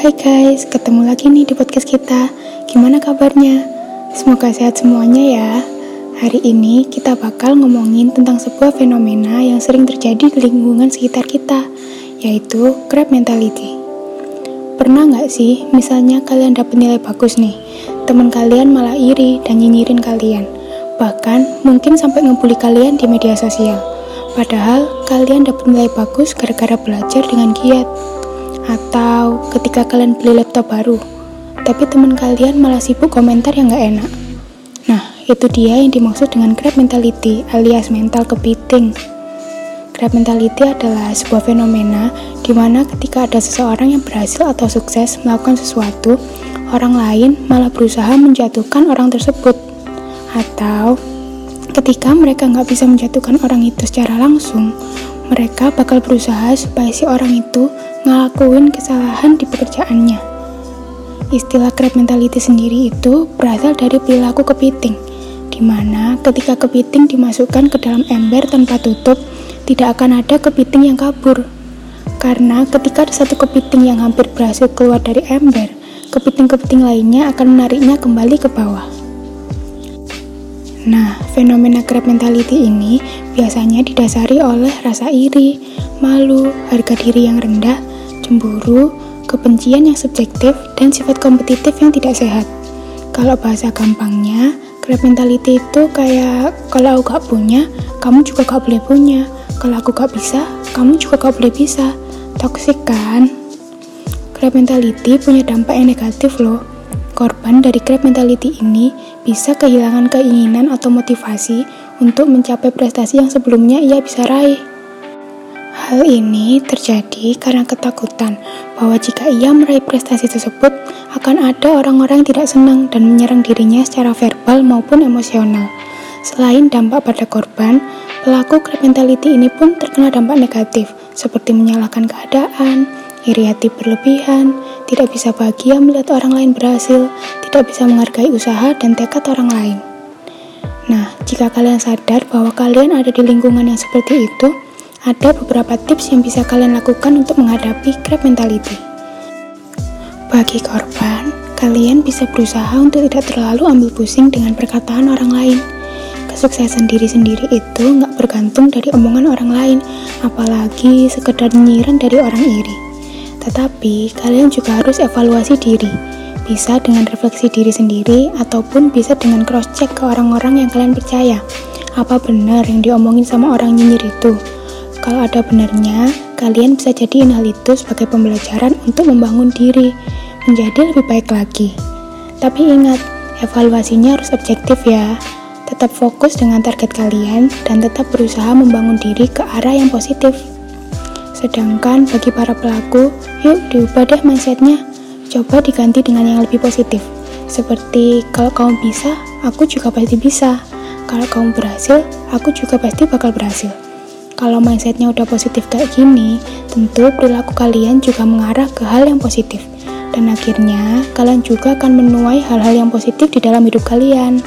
Hai guys, ketemu lagi nih di podcast kita. Gimana kabarnya? Semoga sehat semuanya ya. Hari ini kita bakal ngomongin tentang sebuah fenomena yang sering terjadi di lingkungan sekitar kita, yaitu crab mentality. Pernah nggak sih, misalnya kalian dapat nilai bagus nih, teman kalian malah iri dan nyinyirin kalian, bahkan mungkin sampai ngebully kalian di media sosial. Padahal kalian dapat nilai bagus gara-gara belajar dengan giat. Atau ketika kalian beli laptop baru, tapi teman kalian malah sibuk komentar yang gak enak. Nah, itu dia yang dimaksud dengan crab mentality alias mental kepiting. Crab mentality adalah sebuah fenomena di mana ketika ada seseorang yang berhasil atau sukses melakukan sesuatu, orang lain malah berusaha menjatuhkan orang tersebut. Atau ketika mereka nggak bisa menjatuhkan orang itu secara langsung, mereka bakal berusaha supaya si orang itu ngelakuin kesalahan di pekerjaannya. Istilah crab mentality sendiri itu berasal dari perilaku kepiting, di mana ketika kepiting dimasukkan ke dalam ember tanpa tutup, tidak akan ada kepiting yang kabur. Karena ketika ada satu kepiting yang hampir berhasil keluar dari ember, kepiting-kepiting lainnya akan menariknya kembali ke bawah. Nah, fenomena crab mentality ini biasanya didasari oleh rasa iri, malu, harga diri yang rendah, cemburu, kebencian yang subjektif, dan sifat kompetitif yang tidak sehat. Kalau bahasa gampangnya, crab mentality itu kayak kalau aku gak punya, kamu juga gak boleh punya. Kalau aku gak bisa, kamu juga gak boleh bisa. Toxic kan? Crab mentality punya dampak yang negatif loh Korban dari crab mentality ini bisa kehilangan keinginan atau motivasi untuk mencapai prestasi yang sebelumnya ia bisa raih. Hal ini terjadi karena ketakutan bahwa jika ia meraih prestasi tersebut, akan ada orang-orang yang tidak senang dan menyerang dirinya secara verbal maupun emosional. Selain dampak pada korban, pelaku crab mentality ini pun terkena dampak negatif, seperti menyalahkan keadaan, iri hati berlebihan, tidak bisa bahagia melihat orang lain berhasil, tidak bisa menghargai usaha dan tekad orang lain. Nah, jika kalian sadar bahwa kalian ada di lingkungan yang seperti itu, ada beberapa tips yang bisa kalian lakukan untuk menghadapi crab mentality. Bagi korban, kalian bisa berusaha untuk tidak terlalu ambil pusing dengan perkataan orang lain. Kesuksesan diri sendiri itu nggak bergantung dari omongan orang lain, apalagi sekedar nyiran dari orang iri. Tetapi, kalian juga harus evaluasi diri. Bisa dengan refleksi diri sendiri, ataupun bisa dengan cross-check ke orang-orang yang kalian percaya. Apa benar yang diomongin sama orang nyinyir itu? Kalau ada benarnya, kalian bisa jadiin hal itu sebagai pembelajaran untuk membangun diri, menjadi lebih baik lagi. Tapi ingat, evaluasinya harus objektif ya. Tetap fokus dengan target kalian dan tetap berusaha membangun diri ke arah yang positif. Sedangkan bagi para pelaku, yuk diubah deh mindsetnya. Coba diganti dengan yang lebih positif. Seperti kalau kamu bisa, aku juga pasti bisa. Kalau kamu berhasil, aku juga pasti bakal berhasil. Kalau mindsetnya udah positif kayak gini, tentu perilaku kalian juga mengarah ke hal yang positif. Dan akhirnya, kalian juga akan menuai hal-hal yang positif di dalam hidup kalian.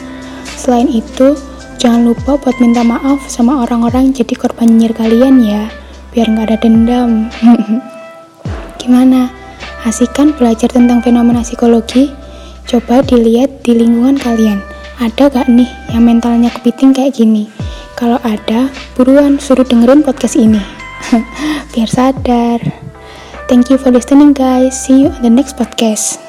Selain itu, jangan lupa buat minta maaf sama orang-orang jadi korban nyinyir kalian ya biar nggak ada dendam. Gimana? Asik kan belajar tentang fenomena psikologi? Coba dilihat di lingkungan kalian. Ada gak nih yang mentalnya kepiting kayak gini? Kalau ada, buruan suruh dengerin podcast ini. biar sadar. Thank you for listening guys. See you on the next podcast.